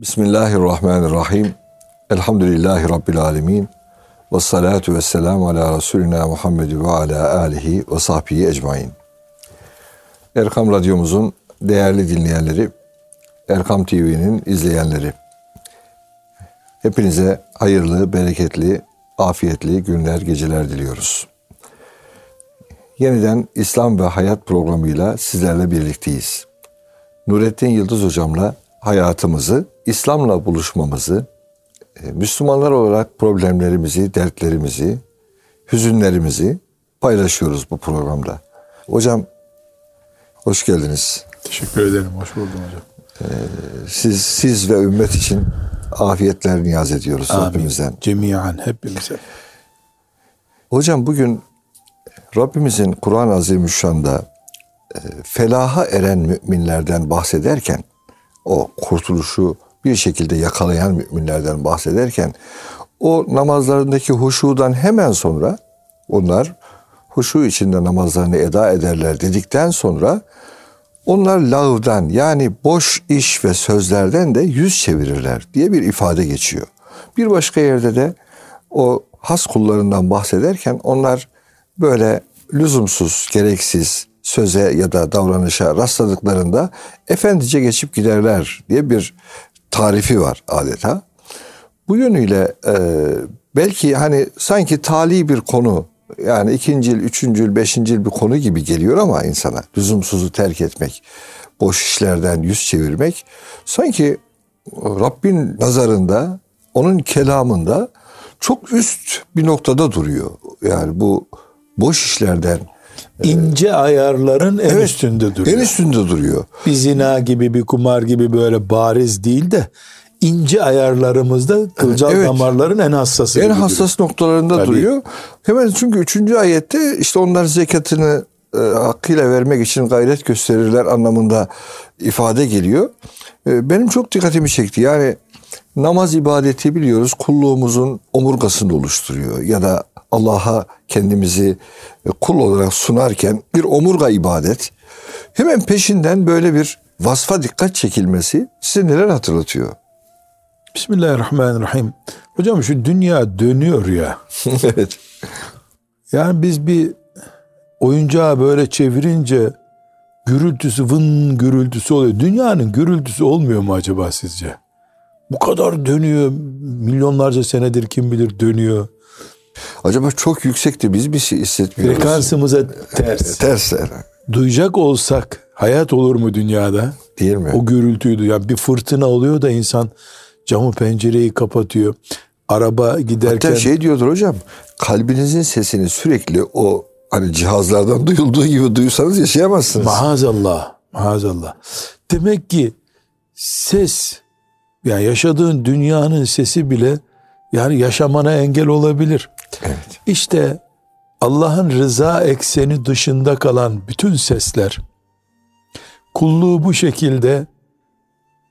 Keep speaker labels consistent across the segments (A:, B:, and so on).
A: Bismillahirrahmanirrahim. Elhamdülillahi Rabbil alemin. Ve salatu ve selamu ala Resulina Muhammed ve ala alihi ve sahbihi ecmain. Erkam Radyomuzun değerli dinleyenleri, Erkam TV'nin izleyenleri. Hepinize hayırlı, bereketli, afiyetli günler, geceler diliyoruz. Yeniden İslam ve Hayat programıyla sizlerle birlikteyiz. Nurettin Yıldız hocamla hayatımızı, İslam'la buluşmamızı, e, Müslümanlar olarak problemlerimizi, dertlerimizi, hüzünlerimizi paylaşıyoruz bu programda. Hocam hoş geldiniz.
B: Teşekkür ederim. Hoş buldum hocam.
A: Ee, siz siz ve ümmet için afiyetler niyaz ediyoruz
B: Amin.
A: Rabbimizden.
B: Cemiyen hepimize.
A: Hocam bugün Rabbimizin Kur'an-ı Azimüşşan'da e, felaha eren müminlerden bahsederken o kurtuluşu bir şekilde yakalayan müminlerden bahsederken o namazlarındaki huşudan hemen sonra onlar huşu içinde namazlarını eda ederler dedikten sonra onlar lağvdan yani boş iş ve sözlerden de yüz çevirirler diye bir ifade geçiyor. Bir başka yerde de o has kullarından bahsederken onlar böyle lüzumsuz, gereksiz söze ya da davranışa rastladıklarında efendice geçip giderler diye bir tarifi var adeta. Bu yönüyle e, belki hani sanki tali bir konu yani ikincil, üçüncül, beşincil bir konu gibi geliyor ama insana lüzumsuzu terk etmek, boş işlerden yüz çevirmek sanki Rabbin nazarında, onun kelamında çok üst bir noktada duruyor. Yani bu boş işlerden
B: ince ayarların en
A: Evet,
B: üstünde duruyor.
A: en üstünde duruyor.
B: Bir zina gibi bir kumar gibi böyle bariz değil de ince ayarlarımızda kılcal
A: Evet.
B: damarların en hassası
A: En hassas noktalarında
B: Tabii.
A: duruyor. Hemen çünkü üçüncü ayette işte onlar zekatını e, hakkıyla vermek için gayret gösterirler anlamında ifade geliyor. E, benim çok dikkatimi çekti. Yani namaz ibadeti biliyoruz kulluğumuzun omurgasını oluşturuyor. Ya da Allah'a kendimizi e, kul olarak sunarken bir omurga ibadet. Hemen peşinden böyle bir vasfa dikkat çekilmesi size neler hatırlatıyor?
B: Bismillahirrahmanirrahim. Hocam şu dünya dönüyor ya.
A: evet.
B: Yani biz bir oyuncağı böyle çevirince gürültüsü vın gürültüsü oluyor. Dünyanın gürültüsü olmuyor mu acaba sizce? Bu kadar dönüyor. Milyonlarca senedir kim bilir dönüyor.
A: Acaba çok yüksekti biz bir şey hissetmiyoruz.
B: Frekansımıza ters.
A: Ters herhalde.
B: Duyacak olsak hayat olur mu dünyada?
A: Değil mi?
B: O gürültüydü. Ya bir fırtına oluyor da insan camı pencereyi kapatıyor. Araba giderken
A: Hatta şey diyordur hocam kalbinizin sesini sürekli o hani cihazlardan duyulduğu gibi duysanız yaşayamazsınız.
B: maazallah, maazallah. Demek ki ses yani yaşadığın dünyanın sesi bile yani yaşamana engel olabilir.
A: evet.
B: İşte Allah'ın rıza ekseni dışında kalan bütün sesler kulluğu bu şekilde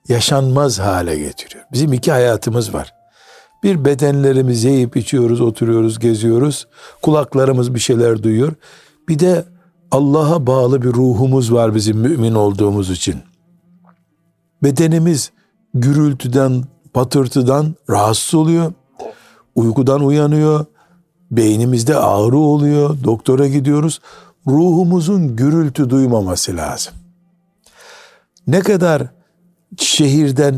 B: yaşanmaz hale getiriyor. Bizim iki hayatımız var. Bir bedenlerimizi yiyip içiyoruz, oturuyoruz, geziyoruz. Kulaklarımız bir şeyler duyuyor. Bir de Allah'a bağlı bir ruhumuz var bizim mümin olduğumuz için. Bedenimiz gürültüden, patırtıdan rahatsız oluyor. Uykudan uyanıyor. Beynimizde ağrı oluyor. Doktora gidiyoruz. Ruhumuzun gürültü duymaması lazım. Ne kadar şehirden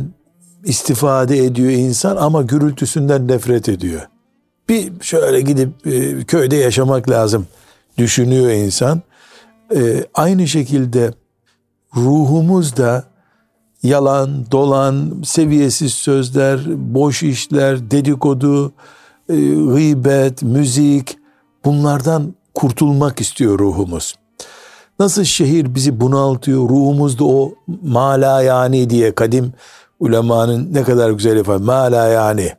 B: istifade ediyor insan ama gürültüsünden nefret ediyor. Bir şöyle gidip e, köyde yaşamak lazım düşünüyor insan. E, aynı şekilde ruhumuz da yalan, dolan, seviyesiz sözler, boş işler, dedikodu, e, gıybet, müzik bunlardan kurtulmak istiyor ruhumuz. Nasıl şehir bizi bunaltıyor, ruhumuzda o mala yani diye kadim ulemanın ne kadar güzel ifade. Mala yani.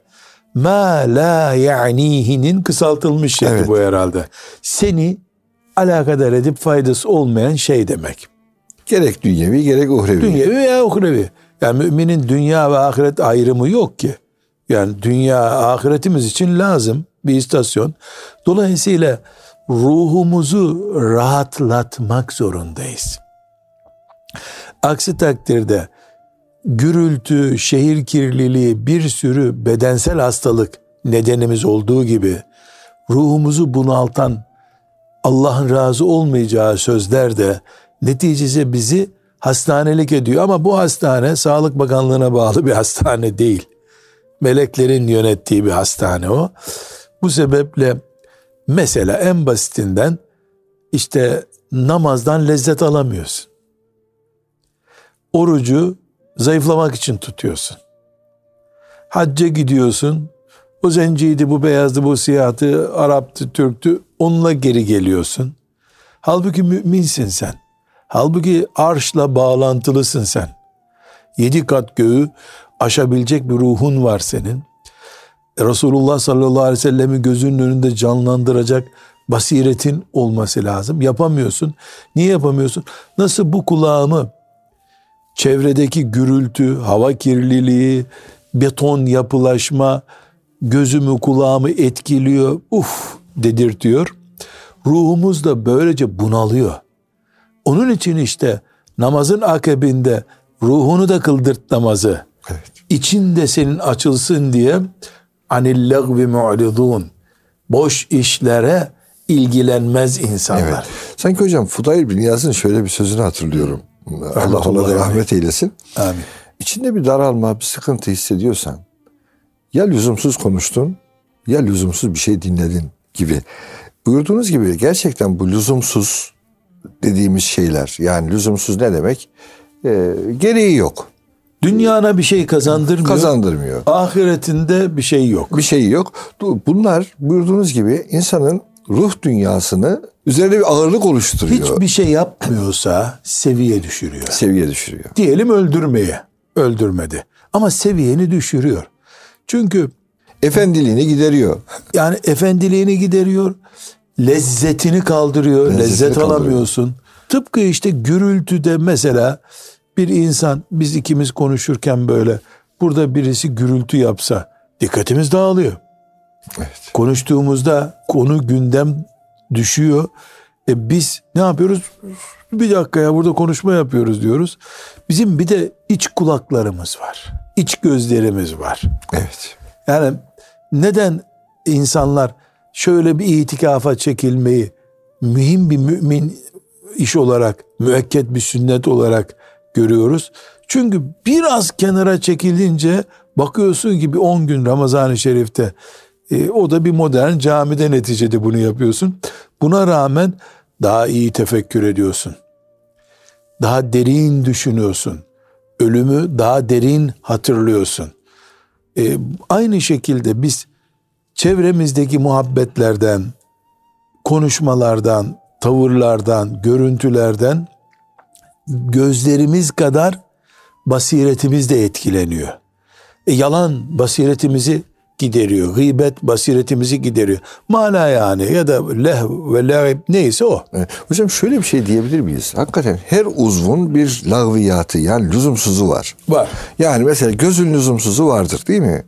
B: Ma la ya'nihinin kısaltılmış şekli
A: Evet.
B: bu herhalde. Seni alakadar edip faydası olmayan şey demek.
A: Gerek dünyevi gerek uhrevi.
B: Dünyevi veya uhrevi. Yani müminin dünya ve ahiret ayrımı yok ki. Yani dünya ahiretimiz için lazım bir istasyon. Dolayısıyla ruhumuzu rahatlatmak zorundayız. Aksi takdirde gürültü, şehir kirliliği, bir sürü bedensel hastalık nedenimiz olduğu gibi ruhumuzu bunaltan Allah'ın razı olmayacağı sözler de neticede bizi hastanelik ediyor. Ama bu hastane Sağlık Bakanlığı'na bağlı bir hastane değil. Meleklerin yönettiği bir hastane o. Bu sebeple mesela en basitinden işte namazdan lezzet alamıyorsun. Orucu zayıflamak için tutuyorsun. Hacca gidiyorsun. O zenciydi, bu beyazdı, bu siyahtı, Arap'tı, Türk'tü. Onunla geri geliyorsun. Halbuki müminsin sen. Halbuki arşla bağlantılısın sen. Yedi kat göğü aşabilecek bir ruhun var senin. Resulullah sallallahu aleyhi ve sellemi gözünün önünde canlandıracak basiretin olması lazım. Yapamıyorsun. Niye yapamıyorsun? Nasıl bu kulağımı çevredeki gürültü, hava kirliliği, beton yapılaşma gözümü kulağımı etkiliyor. Uf dedirtiyor. Ruhumuz da böylece bunalıyor. Onun için işte namazın akabinde ruhunu da kıldırt namazı. Evet. İçinde senin açılsın diye anil lagvi mu'ridun. Boş işlere ilgilenmez insanlar. Evet.
A: Sanki hocam Fudayl bin Yaz'ın şöyle bir sözünü hatırlıyorum. Allah ona da rahmet eylesin. Amin. İçinde bir daralma, bir sıkıntı hissediyorsan ya lüzumsuz konuştun ya lüzumsuz bir şey dinledin gibi. Buyurduğunuz gibi gerçekten bu lüzumsuz dediğimiz şeyler yani lüzumsuz ne demek? Ee, gereği yok.
B: Dünyana bir şey kazandırmıyor.
A: Kazandırmıyor.
B: Ahiretinde bir şey yok.
A: Bir şey yok. Bunlar buyurduğunuz gibi insanın ruh dünyasını üzerine bir ağırlık oluşturuyor.
B: Hiçbir şey yapmıyorsa seviye düşürüyor.
A: Seviye düşürüyor.
B: Diyelim öldürmeye. Öldürmedi. Ama seviyeni düşürüyor. Çünkü
A: efendiliğini gideriyor.
B: Yani efendiliğini gideriyor. Lezzetini kaldırıyor. Lezzetini lezzet kaldırıyor. alamıyorsun. Tıpkı işte gürültüde mesela bir insan biz ikimiz konuşurken böyle burada birisi gürültü yapsa dikkatimiz dağılıyor. Evet. Konuştuğumuzda konu gündem düşüyor. E biz ne yapıyoruz? Bir dakika ya burada konuşma yapıyoruz diyoruz. Bizim bir de iç kulaklarımız var. İç gözlerimiz var.
A: Evet.
B: Yani neden insanlar şöyle bir itikafa çekilmeyi mühim bir mümin iş olarak, müekket bir sünnet olarak görüyoruz? Çünkü biraz kenara çekilince bakıyorsun ki bir 10 gün Ramazan-ı Şerif'te e, o da bir modern camide neticede bunu yapıyorsun. Buna rağmen daha iyi tefekkür ediyorsun. Daha derin düşünüyorsun. Ölümü daha derin hatırlıyorsun. E, aynı şekilde biz çevremizdeki muhabbetlerden, konuşmalardan, tavırlardan, görüntülerden gözlerimiz kadar basiretimiz de etkileniyor. E, yalan basiretimizi gideriyor. Gıybet basiretimizi gideriyor. Mana yani ya da leh ve lehib neyse o.
A: Evet. Hocam şöyle bir şey diyebilir miyiz? Hakikaten her uzvun bir lağviyatı yani lüzumsuzu var.
B: Var.
A: Yani mesela gözün lüzumsuzu vardır değil mi?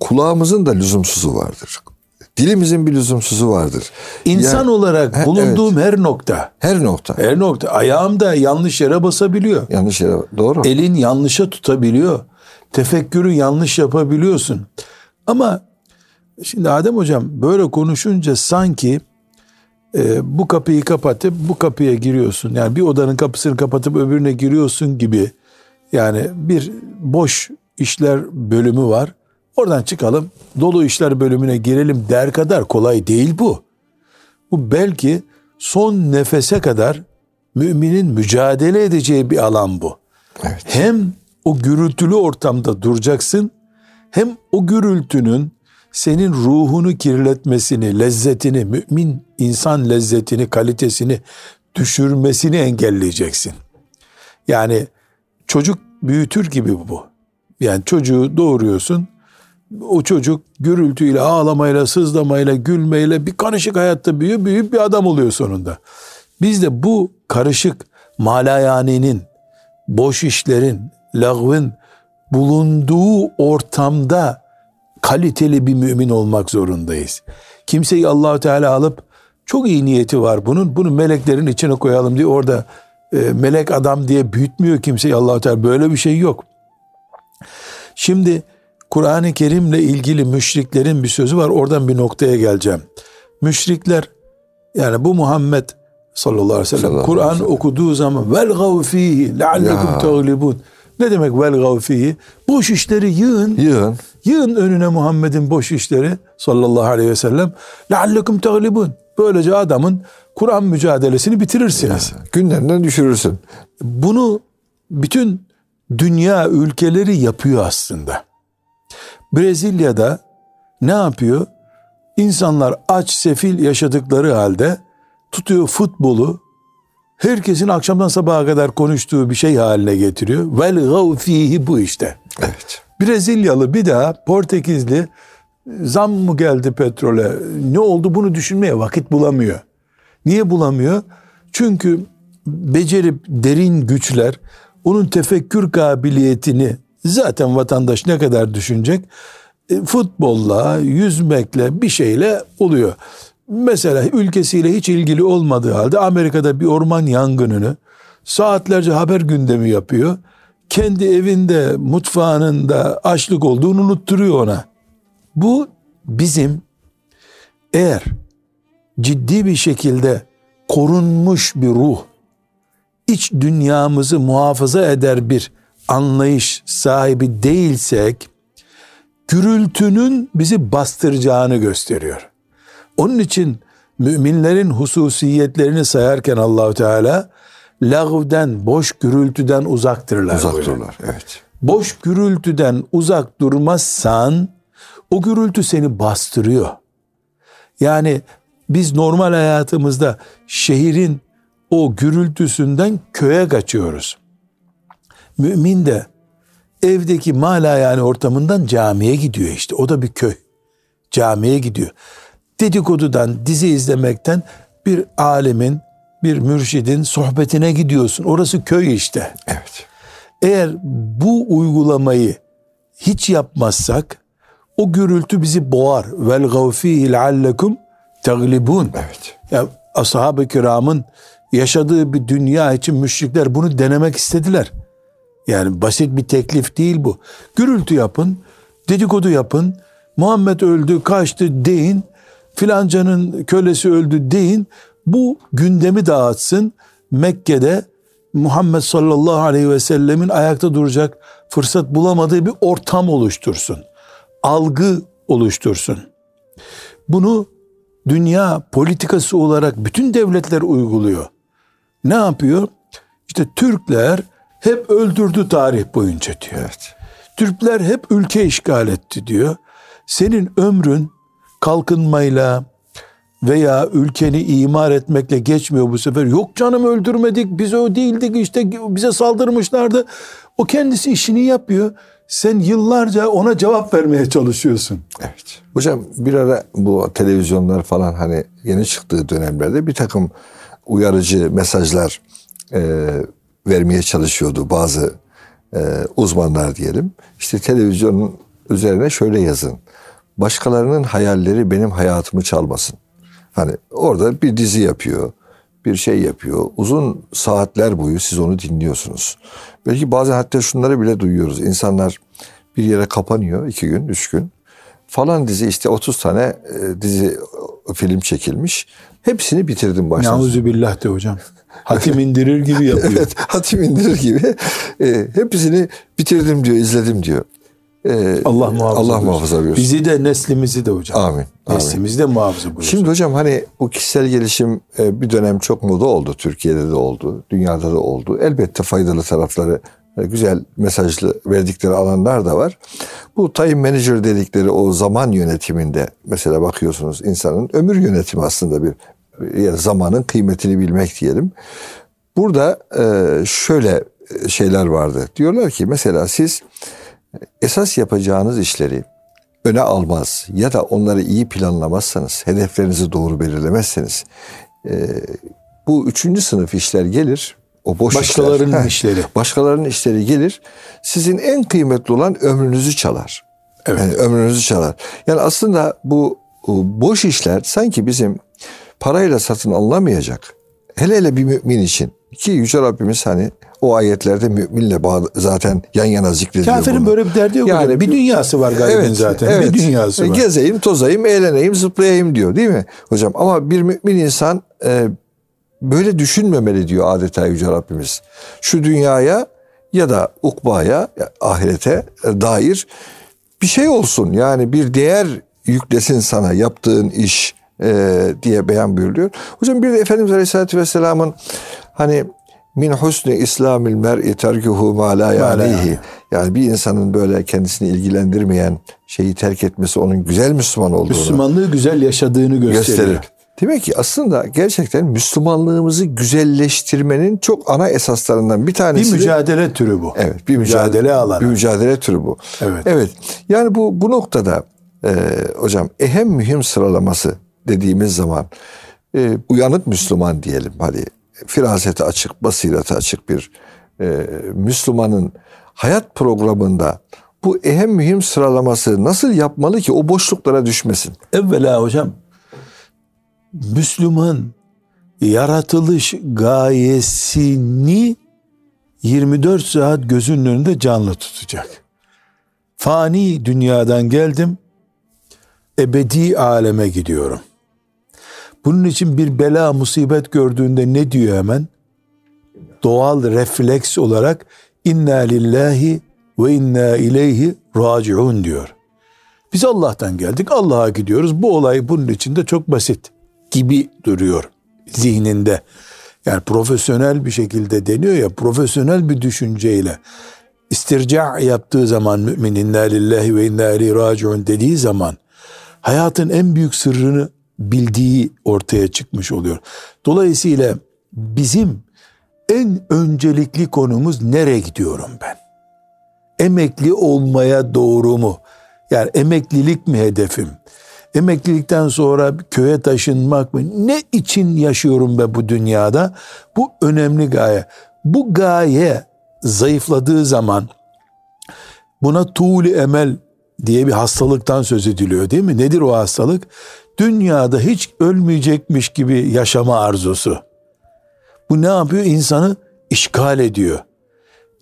A: Kulağımızın da lüzumsuzu vardır. Dilimizin bir lüzumsuzu vardır.
B: İnsan yani, olarak bulunduğum evet. her nokta.
A: Her nokta.
B: Her nokta. Ayağım da yanlış yere basabiliyor.
A: Yanlış yere doğru.
B: Elin yanlışa tutabiliyor. Tefekkürü yanlış yapabiliyorsun. Ama şimdi Adem hocam böyle konuşunca sanki e, bu kapıyı kapatıp bu kapıya giriyorsun. Yani bir odanın kapısını kapatıp öbürüne giriyorsun gibi. Yani bir boş işler bölümü var. Oradan çıkalım dolu işler bölümüne girelim der kadar kolay değil bu. Bu belki son nefese kadar müminin mücadele edeceği bir alan bu. Evet. Hem o gürültülü ortamda duracaksın hem o gürültünün senin ruhunu kirletmesini, lezzetini, mümin insan lezzetini, kalitesini düşürmesini engelleyeceksin. Yani çocuk büyütür gibi bu. Yani çocuğu doğuruyorsun. O çocuk gürültüyle, ağlamayla, sızlamayla, gülmeyle bir karışık hayatta büyüyor, büyüyüp bir adam oluyor sonunda. Biz de bu karışık malayaninin, boş işlerin, lagvın bulunduğu ortamda kaliteli bir mümin olmak zorundayız. Kimseyi Allahu Teala alıp çok iyi niyeti var bunun. Bunu meleklerin içine koyalım diye orada e, melek adam diye büyütmüyor kimseyi Allahu Teala. Böyle bir şey yok. Şimdi Kur'an-ı Kerim'le ilgili müşriklerin bir sözü var. Oradan bir noktaya geleceğim. Müşrikler yani bu Muhammed sallallahu aleyhi ve sellem Kur'an okuduğu zaman vel gavfihi leallekum teglibun. Ne demek vel gavfihi? Boş işleri yığın.
A: Yığın.
B: Yığın önüne Muhammed'in boş işleri sallallahu aleyhi ve sellem. Leallekum teglibun. Böylece adamın Kur'an mücadelesini bitirirsiniz.
A: Ya, gündemden düşürürsün.
B: Bunu bütün dünya ülkeleri yapıyor aslında. Brezilya'da ne yapıyor? İnsanlar aç sefil yaşadıkları halde tutuyor futbolu herkesin akşamdan sabaha kadar konuştuğu bir şey haline getiriyor. Vel gavfihi bu işte.
A: Evet.
B: Brezilyalı bir daha Portekizli zam mı geldi petrole ne oldu bunu düşünmeye vakit bulamıyor. Niye bulamıyor? Çünkü becerip derin güçler onun tefekkür kabiliyetini zaten vatandaş ne kadar düşünecek? E, futbolla, yüzmekle bir şeyle oluyor. Mesela ülkesiyle hiç ilgili olmadığı halde Amerika'da bir orman yangınını saatlerce haber gündemi yapıyor. Kendi evinde, mutfağında açlık olduğunu unutturuyor ona. Bu bizim eğer ciddi bir şekilde korunmuş bir ruh, iç dünyamızı muhafaza eder bir anlayış sahibi değilsek, gürültünün bizi bastıracağını gösteriyor. Onun için müminlerin hususiyetlerini sayarken Allahu Teala lağvden, boş gürültüden uzaktırlar.
A: Uzaktırlar, evet.
B: Boş gürültüden uzak durmazsan o gürültü seni bastırıyor. Yani biz normal hayatımızda şehrin o gürültüsünden köye kaçıyoruz. Mümin de evdeki mala yani ortamından camiye gidiyor işte. O da bir köy. Camiye gidiyor. Dedikodudan, dizi izlemekten bir alemin, bir mürşidin sohbetine gidiyorsun. Orası köy işte.
A: Evet.
B: Eğer bu uygulamayı hiç yapmazsak o gürültü bizi boğar. Vel gavfihi leallekum teglibun.
A: Evet.
B: Ya ashab-ı kiramın yaşadığı bir dünya için müşrikler bunu denemek istediler. Yani basit bir teklif değil bu. Gürültü yapın, dedikodu yapın, Muhammed öldü, kaçtı deyin, filancanın kölesi öldü deyin. Bu gündemi dağıtsın. Mekke'de Muhammed sallallahu aleyhi ve sellemin ayakta duracak fırsat bulamadığı bir ortam oluştursun. Algı oluştursun. Bunu dünya politikası olarak bütün devletler uyguluyor. Ne yapıyor? İşte Türkler hep öldürdü tarih boyunca diyor.
A: Evet.
B: Türkler hep ülke işgal etti diyor. Senin ömrün kalkınmayla veya ülkeni imar etmekle geçmiyor bu sefer. Yok canım öldürmedik biz o değildik işte bize saldırmışlardı. O kendisi işini yapıyor. Sen yıllarca ona cevap vermeye çalışıyorsun.
A: Evet. Hocam bir ara bu televizyonlar falan hani yeni çıktığı dönemlerde bir takım uyarıcı mesajlar e, vermeye çalışıyordu bazı e, uzmanlar diyelim. İşte televizyonun üzerine şöyle yazın. Başkalarının hayalleri benim hayatımı çalmasın. Hani orada bir dizi yapıyor, bir şey yapıyor. Uzun saatler boyu siz onu dinliyorsunuz. Belki bazen hatta şunları bile duyuyoruz. İnsanlar bir yere kapanıyor iki gün, üç gün. Falan dizi işte 30 tane e, dizi film çekilmiş. Hepsini bitirdim baştan.
B: Nauzu billah de hocam. Hatim indirir gibi yapıyor.
A: evet, hatim indirir gibi. E, hepsini bitirdim diyor, izledim diyor.
B: E, Allah muhafaza
A: Allah muhafaza buyursun.
B: Bizi de neslimizi de hocam.
A: Amin.
B: Neslimizi de muhafaza buyursun.
A: Şimdi hocam hani bu kişisel gelişim e, bir dönem çok moda oldu. Türkiye'de de oldu, dünyada da oldu. Elbette faydalı tarafları e, güzel mesajlı verdikleri alanlar da var. Bu time manager dedikleri o zaman yönetiminde mesela bakıyorsunuz insanın ömür yönetimi aslında bir yani zamanın kıymetini bilmek diyelim. Burada e, şöyle şeyler vardı. Diyorlar ki mesela siz esas yapacağınız işleri öne almaz ya da onları iyi planlamazsanız, hedeflerinizi doğru belirlemezseniz bu üçüncü sınıf işler gelir o boş
B: başkalarının
A: işler,
B: işleri.
A: Başkalarının işleri gelir. Sizin en kıymetli olan ömrünüzü çalar. Evet. Yani ömrünüzü çalar. Yani aslında bu boş işler sanki bizim parayla satın alınamayacak. Hele hele bir mümin için ki Yüce Rabbimiz hani o ayetlerde müminle bağlı, zaten yan yana zikrediliyor.
B: Kafirin
A: bunu.
B: böyle bir derdi yok.
A: Yani
B: Yani bir dünyası var galiba zaten. Bir dünyası var.
A: Gezeyim, tozayım, eğleneyim, zıplayayım diyor değil mi hocam? Ama bir mümin insan e, böyle düşünmemeli diyor adeta Yüce Rabbimiz. Şu dünyaya ya da ukbaya, ahirete e, dair bir şey olsun. Yani bir değer yüklesin sana yaptığın iş e, diye beyan buyuruyor. Hocam bir de Efendimiz Aleyhisselatü Vesselam'ın hani min husni islamil mer'i terkuhu ma la ya'nihi. Yani bir insanın böyle kendisini ilgilendirmeyen şeyi terk etmesi onun güzel Müslüman olduğunu
B: Müslümanlığı güzel yaşadığını gösterir.
A: gösterir. Demek ki aslında gerçekten Müslümanlığımızı güzelleştirmenin çok ana esaslarından bir tanesi.
B: Bir
A: de-
B: mücadele türü bu.
A: Evet, bir mücadele,
B: Mücadele alanı.
A: Bir mücadele türü bu.
B: Evet.
A: Evet. Yani bu bu noktada e, hocam ehem mühim sıralaması dediğimiz zaman e, uyanık Müslüman diyelim. Hani firasete açık, basirete açık bir e, Müslümanın hayat programında bu ehem mühim sıralaması nasıl yapmalı ki o boşluklara düşmesin?
B: Evvela hocam Müslüman yaratılış gayesini 24 saat gözünün önünde canlı tutacak. Fani dünyadan geldim, ebedi aleme gidiyorum. Bunun için bir bela musibet gördüğünde ne diyor hemen? Doğal refleks olarak inna lillahi ve inna ileyhi raciun diyor. Biz Allah'tan geldik, Allah'a gidiyoruz. Bu olay bunun için de çok basit gibi duruyor zihninde. Yani profesyonel bir şekilde deniyor ya, profesyonel bir düşünceyle istirca yaptığı zaman mümin inna lillahi ve inna ileyhi raciun dediği zaman hayatın en büyük sırrını bildiği ortaya çıkmış oluyor. Dolayısıyla bizim en öncelikli konumuz nereye gidiyorum ben? Emekli olmaya doğru mu? Yani emeklilik mi hedefim? Emeklilikten sonra köye taşınmak mı? Ne için yaşıyorum ben bu dünyada? Bu önemli gaye. Bu gaye zayıfladığı zaman buna tuğli emel diye bir hastalıktan söz ediliyor değil mi? Nedir o hastalık? Dünyada hiç ölmeyecekmiş gibi yaşama arzusu. Bu ne yapıyor? İnsanı işgal ediyor.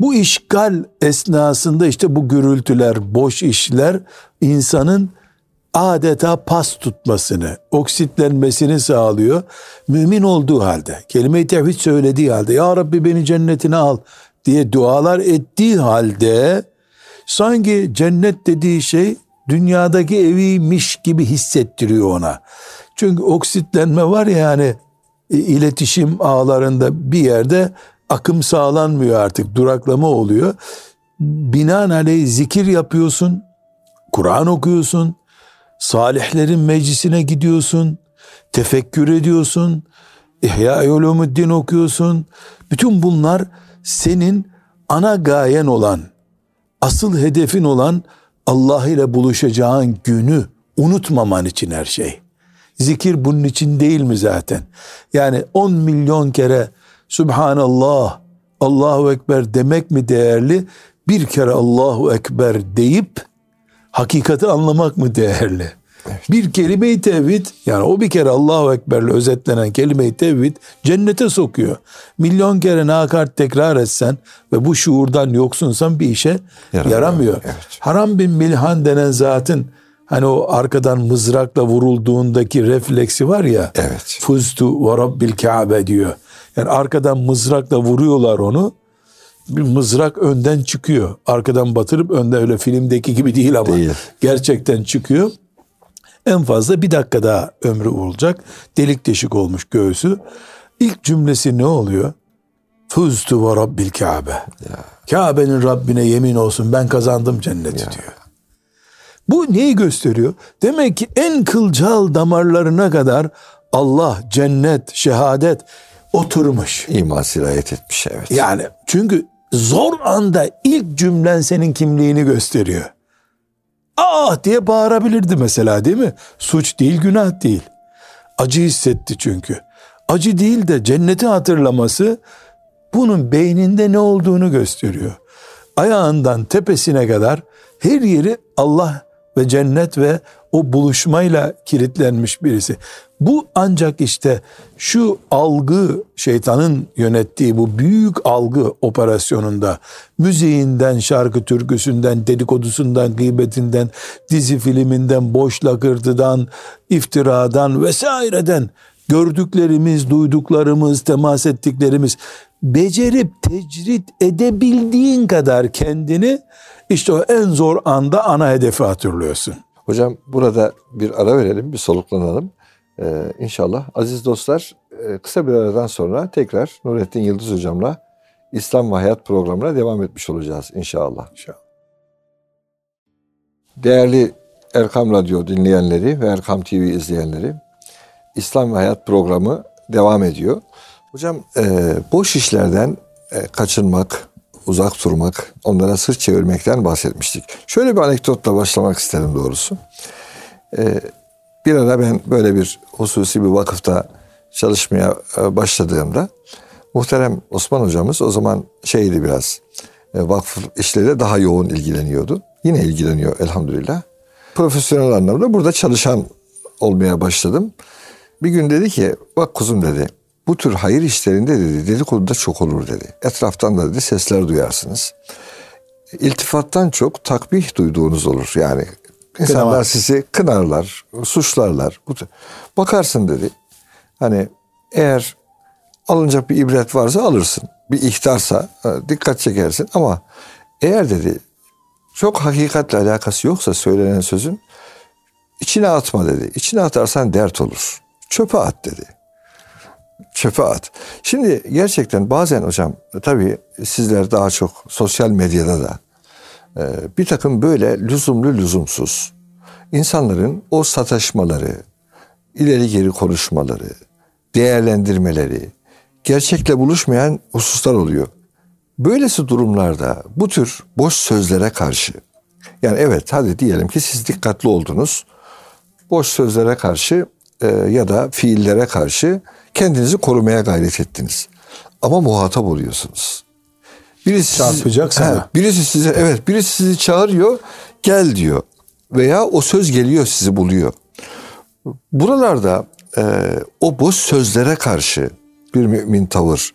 B: Bu işgal esnasında işte bu gürültüler, boş işler insanın adeta pas tutmasını, oksitlenmesini sağlıyor. Mümin olduğu halde, kelime-i tevhid söylediği halde, Ya Rabbi beni cennetine al diye dualar ettiği halde sanki cennet dediği şey dünyadaki eviymiş gibi hissettiriyor ona. Çünkü oksitlenme var ya yani e, iletişim ağlarında bir yerde akım sağlanmıyor artık duraklama oluyor. Binaenaleyh zikir yapıyorsun, Kur'an okuyorsun, salihlerin meclisine gidiyorsun, tefekkür ediyorsun, İhya Ulumuddin okuyorsun. Bütün bunlar senin ana gayen olan, asıl hedefin olan Allah ile buluşacağın günü unutmaman için her şey. Zikir bunun için değil mi zaten? Yani 10 milyon kere Subhanallah, Allahu Ekber demek mi değerli? Bir kere Allahu Ekber deyip hakikati anlamak mı değerli? Bir kelime-i tevhid yani o bir kere Allahu Ekber'le özetlenen kelime-i tevhid cennete sokuyor. Milyon kere nakart tekrar etsen ve bu şuurdan yoksunsan bir işe
A: Yaramıyor,
B: yaramıyor.
A: evet.
B: Haram bin Milhan denen zatın hani o arkadan mızrakla vurulduğundaki refleksi var ya.
A: Evet.
B: Fuztu ve Rabbil Kabe diyor. Yani arkadan mızrakla vuruyorlar onu. Bir mızrak önden çıkıyor. Arkadan batırıp önden öyle filmdeki gibi değil ama.
A: Değil.
B: Gerçekten çıkıyor. En fazla bir dakika daha ömrü olacak. Delik deşik olmuş göğsü. İlk cümlesi ne oluyor? Fuztu ve Rabbil Kabe. Kabe'nin Rabbine yemin olsun ben kazandım cenneti diyor. Bu neyi gösteriyor? Demek ki en kılcal damarlarına kadar Allah, cennet, şehadet oturmuş.
A: İman sirayet etmiş evet.
B: Yani çünkü zor anda ilk cümlen senin kimliğini gösteriyor. Ah diye bağırabilirdi mesela değil mi? Suç değil, günah değil. Acı hissetti çünkü. Acı değil de cenneti hatırlaması bunun beyninde ne olduğunu gösteriyor. Ayağından tepesine kadar her yeri Allah ve cennet ve o buluşmayla kilitlenmiş birisi. Bu ancak işte şu algı şeytanın yönettiği bu büyük algı operasyonunda müziğinden, şarkı türküsünden, dedikodusundan, gıybetinden, dizi filminden, boş lakırtıdan, iftiradan vesaireden gördüklerimiz, duyduklarımız, temas ettiklerimiz becerip tecrit edebildiğin kadar kendini işte o en zor anda ana hedefi hatırlıyorsun.
A: Hocam burada bir ara verelim, bir soluklanalım. Ee, inşallah aziz dostlar e, kısa bir aradan sonra tekrar Nurettin Yıldız hocamla İslam ve Hayat programına devam etmiş olacağız inşallah. İnşallah. Değerli Erkam Radyo dinleyenleri ve Erkam TV izleyenleri İslam ve Hayat programı devam ediyor. Hocam e, boş işlerden e, kaçınmak, uzak durmak, onlara sırt çevirmekten bahsetmiştik. Şöyle bir anekdotla başlamak isterim doğrusu. E, bir ara ben böyle bir hususi bir vakıfta çalışmaya e, başladığımda muhterem Osman hocamız o zaman şeydi biraz e, vakıf işleriyle daha yoğun ilgileniyordu. Yine ilgileniyor elhamdülillah. Profesyonel anlamda burada çalışan olmaya başladım. Bir gün dedi ki bak kuzum dedi bu tür hayır işlerinde dedi dedikodu da çok olur dedi. Etraftan da dedi sesler duyarsınız. İltifattan çok takbih duyduğunuz olur. Yani insanlar Kınama. sizi kınarlar, suçlarlar. Bakarsın dedi. Hani eğer alınacak bir ibret varsa alırsın. Bir ihtarsa dikkat çekersin ama eğer dedi çok hakikatle alakası yoksa söylenen sözün içine atma dedi. İçine atarsan dert olur. Çöpe at dedi çöpe at. Şimdi gerçekten bazen hocam tabii sizler daha çok sosyal medyada da e, bir takım böyle lüzumlu lüzumsuz insanların o sataşmaları, ileri geri konuşmaları, değerlendirmeleri, gerçekle buluşmayan hususlar oluyor. Böylesi durumlarda bu tür boş sözlere karşı yani evet hadi diyelim ki siz dikkatli oldunuz. Boş sözlere karşı e, ya da fiillere karşı kendinizi korumaya gayret ettiniz. Ama muhatap oluyorsunuz.
B: Birisi Çarpacak sizi, sana.
A: He, birisi size evet birisi sizi çağırıyor gel diyor. Veya o söz geliyor sizi buluyor. Buralarda e, o boş sözlere karşı bir mümin tavır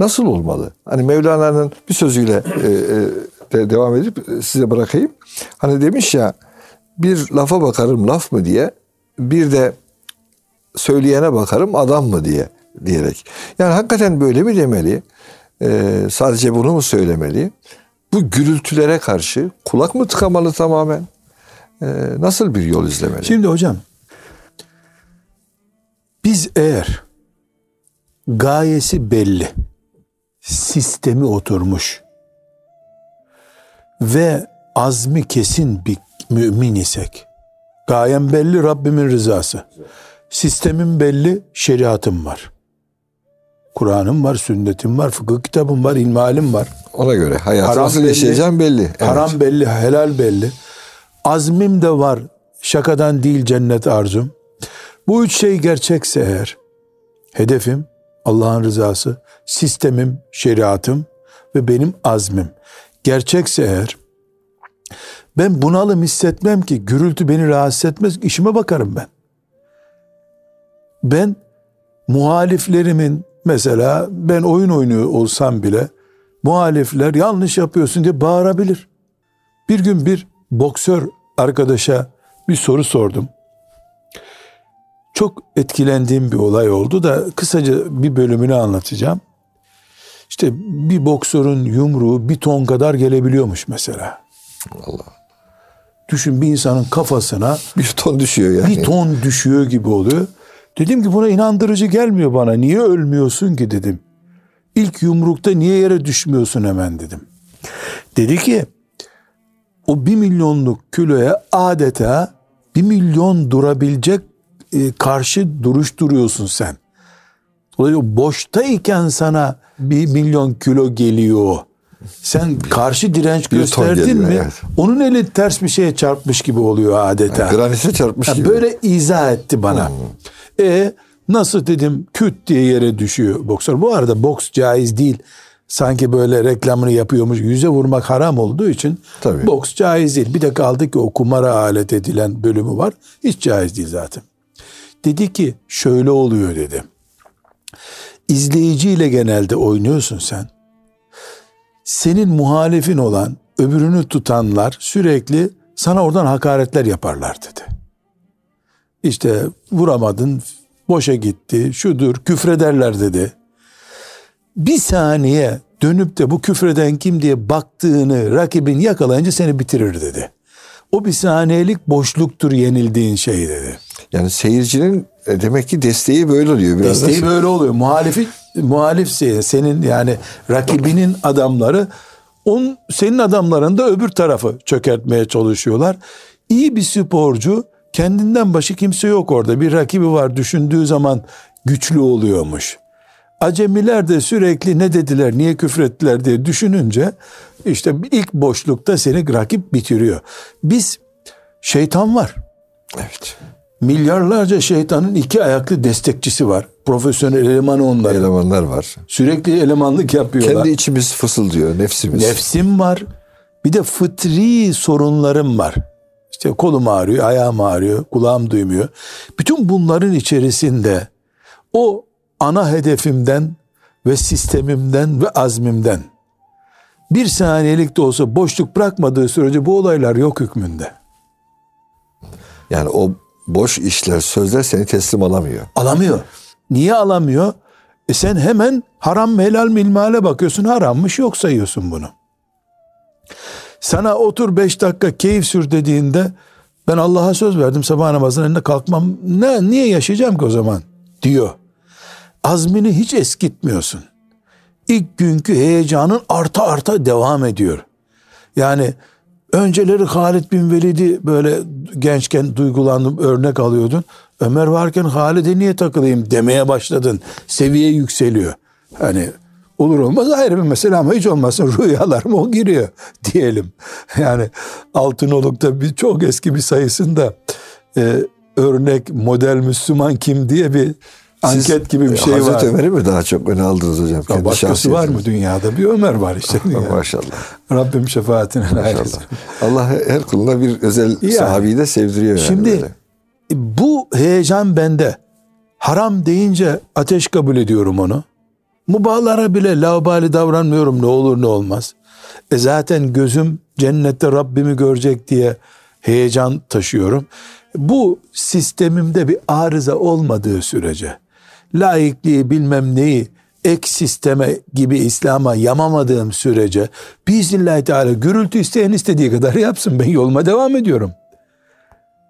A: nasıl olmalı? Hani Mevlana'nın bir sözüyle e, e, de devam edip size bırakayım. Hani demiş ya bir lafa bakarım laf mı diye bir de söyleyene bakarım adam mı diye diyerek. Yani hakikaten böyle mi demeli? Ee, sadece bunu mu söylemeli? Bu gürültülere karşı kulak mı tıkamalı tamamen? Ee, nasıl bir yol izlemeli?
B: Şimdi hocam biz eğer gayesi belli, sistemi oturmuş ve azmi kesin bir mümin isek, gayem belli Rabbimin rızası. Sistemim belli, şeriatım var. Kur'an'ım var, sünnetim var, fıkıh kitabım var, ilmihalim var.
A: Ona göre hayatı nasıl yaşayacağım belli.
B: Evet. Haram belli, helal belli. Azmim de var. Şakadan değil cennet arzum. Bu üç şey gerçekse eğer, hedefim Allah'ın rızası, sistemim, şeriatım ve benim azmim gerçekse eğer, ben bunalım hissetmem ki, gürültü beni rahatsız etmez, işime bakarım ben ben muhaliflerimin mesela ben oyun oynuyor olsam bile muhalifler yanlış yapıyorsun diye bağırabilir. Bir gün bir boksör arkadaşa bir soru sordum. Çok etkilendiğim bir olay oldu da kısaca bir bölümünü anlatacağım. İşte bir boksörün yumruğu bir ton kadar gelebiliyormuş mesela. Allah. Düşün bir insanın kafasına
A: bir ton düşüyor yani.
B: Bir ton düşüyor gibi oluyor. Dedim ki buna inandırıcı gelmiyor bana. Niye ölmüyorsun ki dedim. İlk yumrukta niye yere düşmüyorsun hemen dedim. Dedi ki o bir milyonluk kiloya adeta bir milyon durabilecek e, karşı duruş duruyorsun sen. Dolayısıyla boştayken sana bir milyon kilo geliyor. Sen karşı direnç gösterdin geliyor, mi? Evet. Onun eli ters bir şeye çarpmış gibi oluyor adeta.
A: Yani granite çarpmış
B: yani
A: gibi.
B: Böyle izah etti bana. Hmm. E nasıl dedim küt diye yere düşüyor boksör. Bu arada boks caiz değil. sanki böyle reklamını yapıyormuş yüze vurmak haram olduğu için
A: Tabii.
B: boks caiz değil. Bir de kaldı ki o kumara alet edilen bölümü var. Hiç caiz değil zaten. Dedi ki şöyle oluyor dedi. İzleyiciyle genelde oynuyorsun sen. Senin muhalifin olan öbürünü tutanlar sürekli sana oradan hakaretler yaparlar dedi. İşte vuramadın, boşa gitti, şudur, küfrederler dedi. Bir saniye dönüp de bu küfreden kim diye baktığını rakibin yakalayınca seni bitirir dedi. O bir saniyelik boşluktur yenildiğin şey dedi.
A: Yani seyircinin e, demek ki desteği böyle oluyor. Biraz
B: Desteği böyle oluyor. Muhalifi muhalif se- senin yani rakibinin adamları on senin adamların da öbür tarafı çökertmeye çalışıyorlar. İyi bir sporcu kendinden başı kimse yok orada. Bir rakibi var düşündüğü zaman güçlü oluyormuş. Acemiler de sürekli ne dediler, niye küfrettiler diye düşününce işte ilk boşlukta seni rakip bitiriyor. Biz şeytan var
A: Evet.
B: milyarlarca şeytanın iki ayaklı destekçisi var. Profesyonel elemanı onlar.
A: Elemanlar var.
B: Sürekli elemanlık yapıyorlar.
A: Kendi içimiz fısıldıyor, nefsimiz.
B: Nefsim var. Bir de fıtri sorunlarım var. İşte kolum ağrıyor, ayağım ağrıyor, kulağım duymuyor. Bütün bunların içerisinde o ana hedefimden ve sistemimden ve azmimden bir saniyelik de olsa boşluk bırakmadığı sürece bu olaylar yok hükmünde.
A: Yani o boş işler, sözler seni teslim alamıyor.
B: Alamıyor. Niye alamıyor? E sen hemen haram mı helal mi ilmihale bakıyorsun. Harammış yok sayıyorsun bunu. Sana otur beş dakika keyif sür dediğinde ben Allah'a söz verdim sabah namazının önünde kalkmam. Ne, niye yaşayacağım ki o zaman? Diyor. Azmini hiç eskitmiyorsun. İlk günkü heyecanın arta arta devam ediyor. Yani önceleri Halid bin Velid'i böyle gençken duygulandım örnek alıyordun. Ömer varken Halid'e niye takılayım demeye başladın. Seviye yükseliyor. Hani olur olmaz ayrı bir mesele ama hiç olmazsa rüyalarıma o giriyor diyelim. Yani Altınoluk'ta bir çok eski bir sayısında e, örnek model Müslüman kim diye bir
A: Siz,
B: anket gibi bir
A: e,
B: şey
A: Hazreti
B: var.
A: Ömer'i mi daha çok öne aldınız hocam?
B: Ya
A: Kendi
B: Başkası var mı dünyada? Bir Ömer var işte. dünyada.
A: Maşallah.
B: Rabbim şefaatine nail.
A: Allah her kuluna bir özel
B: Yani.
A: sahabeyi de sevdiriyor yani.
B: Şimdi
A: böyle.
B: bu heyecan bende. Haram deyince ateş kabul ediyorum onu. Mubahlara bile laubali davranmıyorum ne olur ne olmaz. E zaten gözüm cennette Rabbimi görecek diye heyecan taşıyorum. Bu sistemimde bir arıza olmadığı sürece laikliği bilmem neyi ek sisteme gibi İslam'a yamamadığım sürece biiznillahü teala gürültü isteyen istediği kadar yapsın ben yoluma devam ediyorum.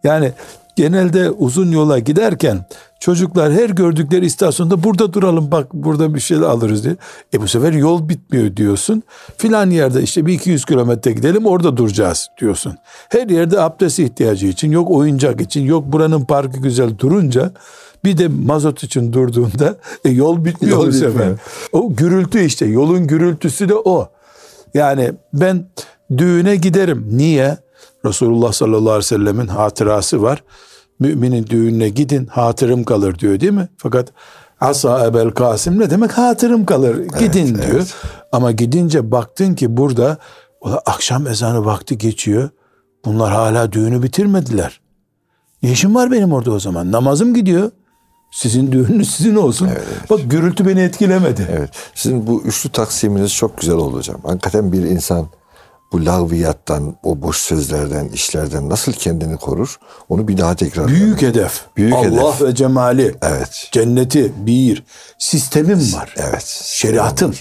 B: Yani genelde uzun yola giderken çocuklar her gördükleri istasyonda burada duralım bak burada bir şey alırız diye. E bu sefer yol bitmiyor diyorsun. Filan yerde işte bir 200 kilometre gidelim orada duracağız diyorsun. Her yerde abdest ihtiyacı için yok oyuncak için yok buranın parkı güzel durunca bir de mazot için durduğunda e, yol bitmiyor
A: Yol
B: bu sefer. O gürültü işte yolun gürültüsü de o. Yani ben düğüne giderim. Niye? Resulullah sallallahu aleyhi ve sellemin hatırası var. Müminin düğününe gidin hatırım kalır diyor değil mi? Fakat Asa Ebel Kasım ne demek hatırım kalır gidin diyor.
A: evet.
B: Ama gidince baktın ki burada "Ulan akşam ezanı vakti geçiyor. Bunlar hala düğünü bitirmediler. Ne işim var benim orada o zaman? Namazım gidiyor. Sizin düğününüz sizin olsun. Bak gürültü beni etkilemedi.
A: Evet. Sizin bu üçlü taksiminiz çok güzel oldu hocam. Hakikaten bir insan bu lağviyattan, o boş sözlerden, işlerden nasıl kendini korur? Onu bir daha tekrar.
B: Büyük hedef.
A: Büyük
B: Allah
A: hedef.
B: ve cemali.
A: Evet.
B: Cenneti bir. Sistemim var.
A: Evet.
B: Şeriatım.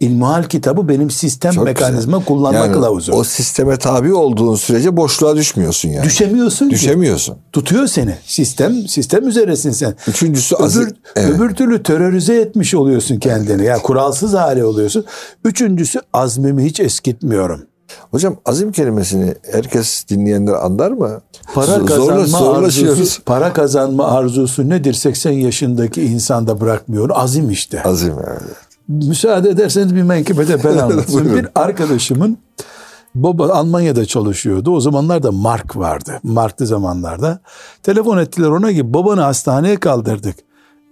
B: İlmihal kitabı benim sistem
A: Çok
B: mekanizma
A: güzel.
B: kullanma
A: Yani
B: kılavuzu.
A: O sisteme tabi olduğun sürece boşluğa düşmüyorsun yani.
B: Düşemiyorsun ki.
A: Düşemiyorsun.
B: Tutuyor seni. Sistem sistem üzeresin sen.
A: Üçüncüsü azı-
B: öbür,
A: evet.
B: öbür türlü terörize etmiş oluyorsun kendini. Yani kuralsız hale oluyorsun. Üçüncüsü azmimi hiç eskitmiyorum.
A: Hocam azim kelimesini herkes dinleyenler anlar mı?
B: Para
A: Zorla-
B: kazanma
A: zorlaşıyoruz.
B: arzusu, para kazanma arzusu nedir? 80 yaşındaki insanda bırakmıyor. Azim işte.
A: Azim evet.
B: Müsaade ederseniz bir menkıbede ben anlatayım. Bir arkadaşımın baba Almanya'da çalışıyordu. O zamanlarda Mark vardı. Marklı zamanlarda. Telefon ettiler ona ki babanı hastaneye kaldırdık.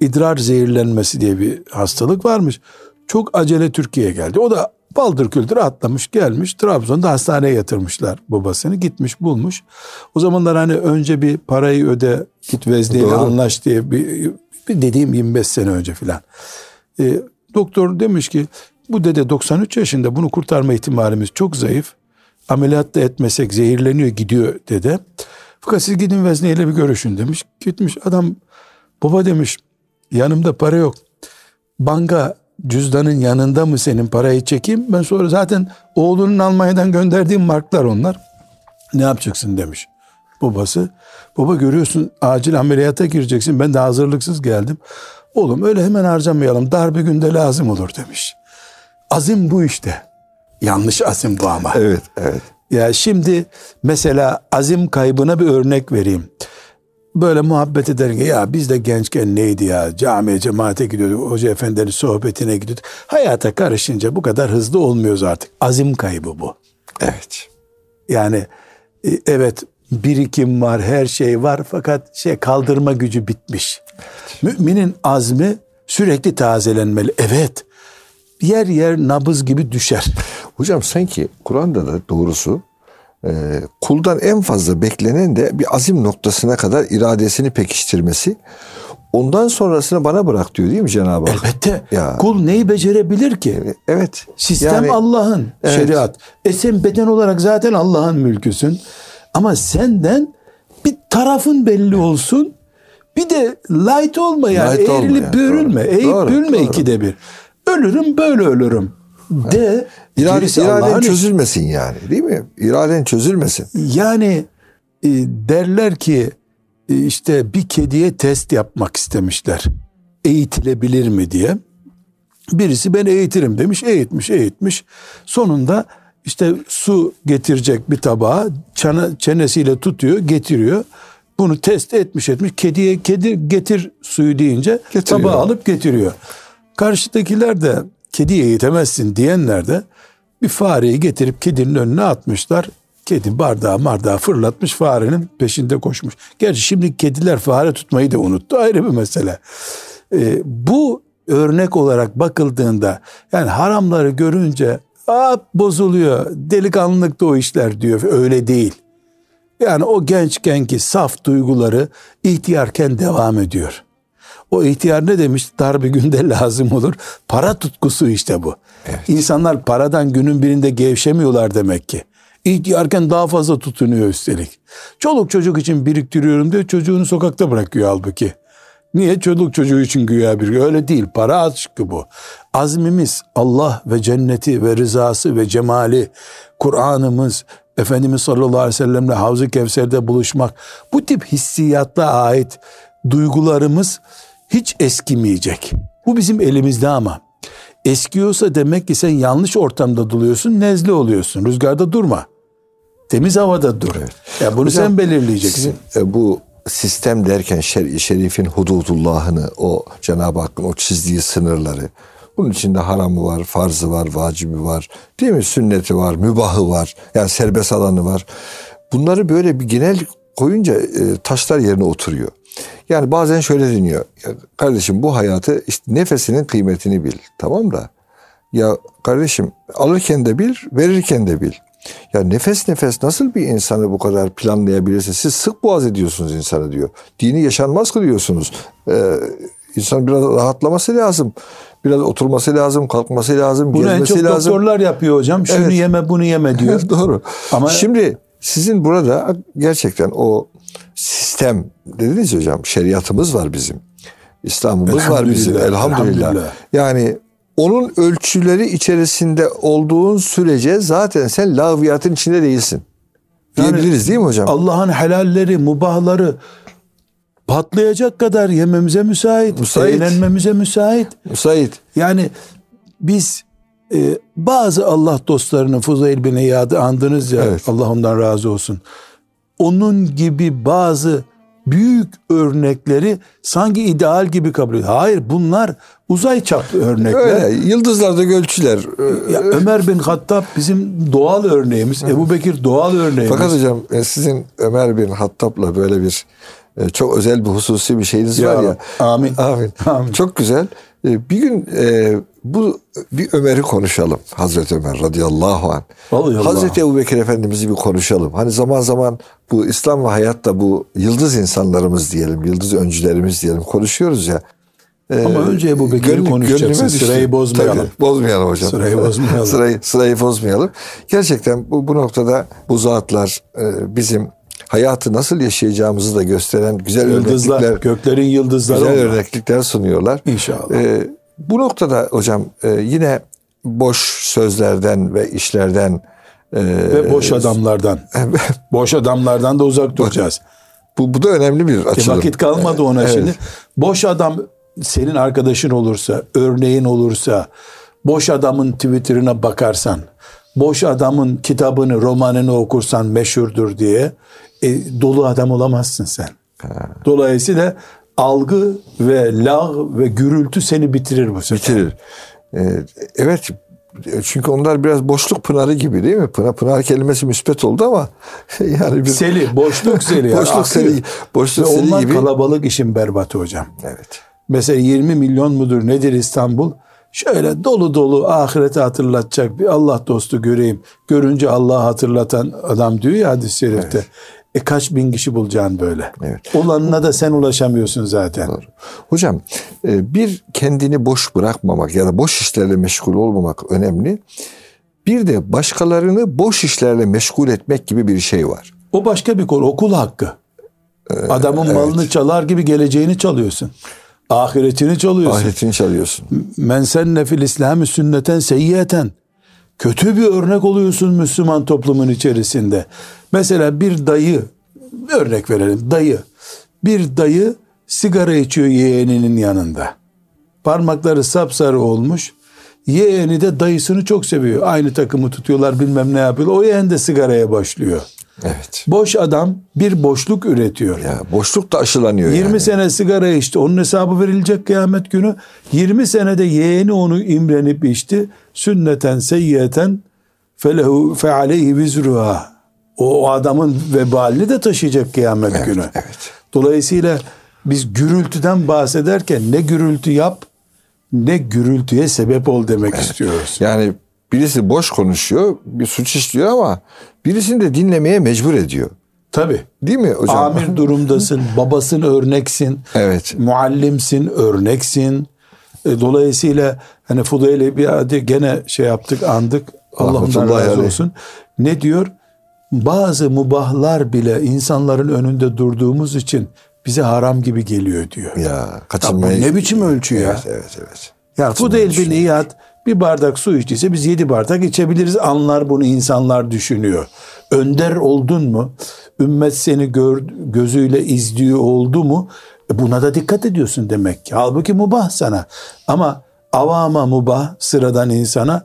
B: İdrar zehirlenmesi diye bir hastalık varmış. çok acele Türkiye'ye geldi. O da baldır küldür atlamış gelmiş. Trabzon'da hastaneye yatırmışlar babasını. Gitmiş bulmuş. O zamanlar hani önce bir parayı öde git vezneyle anlaş diye bir, bir dediğim 25 sene önce filan. E, doktor demiş ki bu dede 93 yaşında bunu kurtarma ihtimalimiz çok zayıf. Ameliyat da etmesek zehirleniyor gidiyor dede. Fakat siz gidin vezneyle bir görüşün demiş. Gitmiş adam baba demiş yanımda para yok. Banka cüzdanın yanında mı senin parayı çekeyim? Ben sonra zaten oğlunun Almanya'dan gönderdiğim marklar onlar. Ne yapacaksın demiş babası. Baba görüyorsun acil ameliyata gireceksin. Ben de hazırlıksız geldim. Oğlum öyle hemen harcamayalım. Dar bir günde lazım olur demiş. Azim bu işte. Yanlış azim bu ama.
A: Evet, evet.
B: Ya şimdi mesela azim kaybına bir örnek vereyim. Böyle muhabbet ederken ya biz de gençken neydi ya camiye cemaate gidiyorduk hoca efendinin sohbetine gidiyorduk. Hayata karışınca bu kadar hızlı olmuyoruz artık. Azim kaybı bu.
A: Evet.
B: Yani e, evet birikim var her şey var fakat şey kaldırma gücü bitmiş. Müminin azmi sürekli tazelenmeli. Evet yer yer nabız gibi düşer.
A: Hocam sanki Kur'an'da da doğrusu kuldan en fazla beklenen de bir azim noktasına kadar iradesini pekiştirmesi. Ondan sonrasını bana bırak diyor değil mi Cenab-ı Hak?
B: Elbette. Ya. Kul neyi becerebilir ki?
A: Evet.
B: Sistem yani, Allah'ın evet. şeriat. E sen beden olarak zaten Allah'ın mülküsün. Ama senden bir tarafın belli olsun. Bir de light olma yani. Light Eğrilip yani. bürülme. Doğru. Eğip doğru, bürülme doğru. ikide bir. Ölürüm böyle ölürüm. De
A: İrade, iraden çözülmesin yani değil mi? İraden çözülmesin.
B: Yani e, derler ki e, işte bir kediye test yapmak istemişler. Eğitilebilir mi diye. Birisi ben eğitirim demiş. Eğitmiş eğitmiş. Sonunda işte su getirecek bir tabağa çana, çenesiyle tutuyor getiriyor. Bunu test etmiş etmiş. Kediye kedi getir suyu deyince getiriyor. tabağı alıp getiriyor. Karşıdakiler de kedi eğitemezsin diyenler de bir fareyi getirip kedinin önüne atmışlar. Kedi bardağı mardağı fırlatmış farenin peşinde koşmuş. Gerçi şimdi kediler fare tutmayı da unuttu ayrı bir mesele. Ee, bu örnek olarak bakıldığında yani haramları görünce Aa, bozuluyor delikanlılıkta o işler diyor öyle değil. Yani o gençkenki saf duyguları ihtiyarken devam ediyor. O ihtiyar ne demiş? Dar bir günde lazım olur. Para tutkusu işte bu. Evet. İnsanlar paradan günün birinde gevşemiyorlar demek ki. İhtiyarken daha fazla tutunuyor üstelik. Çoluk çocuk için biriktiriyorum diyor. Çocuğunu sokakta bırakıyor halbuki. Niye? Çocuk çocuğu için güya bir öyle değil. Para aşkı bu. Azmimiz Allah ve cenneti ve rızası ve cemali, Kur'an'ımız, Efendimiz sallallahu aleyhi ve sellemle Havz-ı Kevser'de buluşmak, bu tip hissiyatla ait duygularımız hiç eskimeyecek. Bu bizim elimizde ama. Eskiyorsa demek ki sen yanlış ortamda duruyorsun, nezle oluyorsun. Rüzgarda durma. Temiz havada dur. Evet. Ya bunu Hocam, sen belirleyeceksin.
A: Sizin, e, bu sistem derken şer şerifin hududullahını, o Cenab-ı Hakk'ın o çizdiği sınırları, bunun içinde haramı var, farzı var, vacibi var, değil mi? Sünneti var, mübahı var, yani serbest alanı var. Bunları böyle bir genel koyunca e, taşlar yerine oturuyor. Yani bazen şöyle deniyor. Ya kardeşim bu hayatı işte nefesinin kıymetini bil. Tamam da ya kardeşim alırken de bil, verirken de bil. Ya nefes nefes nasıl bir insanı bu kadar planlayabilirsin? Siz sık boğaz ediyorsunuz insanı diyor. Dini yaşanmaz kılıyorsunuz. Ee, insan biraz rahatlaması lazım. Biraz oturması lazım, kalkması lazım,
B: bunu
A: gezmesi
B: lazım.
A: Bunu en
B: çok doktorlar yapıyor hocam. Şunu evet. yeme, bunu yeme diyor.
A: Doğru. Ama şimdi sizin burada gerçekten o sistem dediniz hocam şeriatımız var bizim. İslam'ımız var bizim elhamdülillah. elhamdülillah. Yani onun ölçüleri içerisinde olduğun sürece zaten sen laviyatın içinde değilsin. Diyebiliriz yani, değil mi hocam?
B: Allah'ın helalleri, mubahları patlayacak kadar yememize müsait, müsait. eğlenmemize müsait.
A: Müsait.
B: Yani biz e, bazı Allah dostlarının Fuzayl bin İyad'ı andınız ya evet. Allah ondan razı olsun. Onun gibi bazı büyük örnekleri sanki ideal gibi kabul ediyor. Hayır bunlar uzay çaplı örnekler.
A: Öyle, yıldızlarda gölçüler.
B: Ya Ömer bin Hattab bizim doğal örneğimiz. Ebu Bekir doğal örneğimiz.
A: Fakat hocam e, sizin Ömer bin Hattab'la böyle bir e, çok özel bir hususi bir şeyiniz
B: Ya
A: var ya.
B: amin.
A: Amin.
B: Amin.
A: Çok güzel. E, bir gün e, bu bir Ömer'i konuşalım. Hazreti Ömer radıyallahu anh.
B: Radıyallahu
A: Hazreti Ebu Bekir Efendimiz'i bir konuşalım. Hani zaman zaman bu İslam ve hayatta bu yıldız insanlarımız diyelim, yıldız öncülerimiz diyelim konuşuyoruz ya. E,
B: Ama önce Ebu Bekir'i konuşacaksın. Sırayı bozmayalım.
A: Tabii, bozmayalım hocam.
B: Sırayı bozmayalım.
A: sırayı, sırayı bozmayalım. Gerçekten bu, bu noktada bu zatlar e, bizim hayatı nasıl yaşayacağımızı da gösteren güzel
B: Yıldızlar,
A: örneklikler,
B: göklerin yıldızları
A: güzel
B: onlar.
A: örneklikler sunuyorlar.
B: İnşallah.
A: E, bu noktada hocam e, yine boş sözlerden ve işlerden e,
B: Ve boş adamlardan. boş adamlardan da uzak duracağız.
A: bu, bu da önemli bir
B: E,
A: açılım.
B: vakit kalmadı ona
A: Evet.
B: şimdi. Boş adam senin arkadaşın olursa, örneğin olursa, boş adamın Twitter'ına bakarsan, boş adamın kitabını, romanını okursan meşhurdur diye e, dolu adam olamazsın sen. Dolayısıyla algı ve lağ ve gürültü seni bitirir bu sefer.
A: bitirir. E, evet çünkü onlar biraz boşluk pınarı gibi değil mi? Pınar, pınar kelimesi müspet oldu ama yani bir
B: Seli, boşluk seli.
A: Boşluk
B: akıyor.
A: seli- boşluk
B: Ve
A: seli
B: onlar
A: gibi.
B: kalabalık işin berbatı hocam.
A: evet.
B: Mesela 20 milyon mudur nedir İstanbul? Şöyle dolu dolu ahireti hatırlatacak bir Allah dostu göreyim. Görünce Allah'ı hatırlatan adam diyor ya hadis-i şerifte. E kaç bin kişi bulacaksın böyle.
A: Evet.
B: Olanına da sen ulaşamıyorsun zaten.
A: Hocam e, bir kendini boş bırakmamak ya da boş işlerle meşgul olmamak önemli. Bir de başkalarını boş işlerle meşgul etmek gibi bir şey var.
B: O başka bir konu. Okul hakkı. Adamın malını çalar gibi geleceğini çalıyorsun. Ahiretini çalıyorsun.
A: Ahiretini çalıyorsun.
B: Men senne fil İslam'ı sünneten seyyiyeten. Kötü bir örnek oluyorsun Müslüman toplumun içerisinde. Mesela bir dayı, örnek verelim dayı. Bir dayı sigara içiyor yeğeninin yanında. Parmakları sapsarı olmuş. Yeğeni de dayısını çok seviyor. Aynı takımı tutuyorlar bilmem ne yapıyorlar. O yeğen de sigaraya başlıyor.
A: Evet.
B: Boş adam bir boşluk üretiyor.
A: Ya boşluk da aşılanıyor
B: 20
A: yani.
B: sene sigara içti. Onun hesabı verilecek kıyamet günü. 20 senede yeğeni onu imrenip içti. Sünneten seyyiyeten felehu fe aleyhi vizruha. O adamın vebalini de taşıyacak kıyamet günü.
A: evet.
B: Dolayısıyla biz gürültüden bahsederken ne gürültü yap ne gürültüye sebep ol demek istiyoruz.
A: Yani birisi boş konuşuyor, bir suç işliyor ama birisini de dinlemeye mecbur ediyor.
B: Tabii.
A: Değil mi hocam?
B: Amir durumdasın, babasın örneksin.
A: Evet.
B: muallimsin, örneksin. E, Dolayısıyla hani Fudayl bir adı gene şey yaptık, andık. Allah ondan razı olsun. Ne diyor? Bazı mubahlar bile insanların önünde durduğumuz için bize haram gibi geliyor diyor.
A: Ya
B: Ya
A: kaçınmayı...
B: ne biçim ölçü ya?
A: Evet, evet, evet.
B: Ya Fudayl bin İyad bir bardak su içtiyse biz yedi bardak içebiliriz. Anlar bunu insanlar düşünüyor. Önder oldun mu? Ümmet seni gör, gözüyle izliyor oldu mu? E buna da dikkat ediyorsun demek ki. Halbuki mubah sana. Ama avama mubah sıradan insana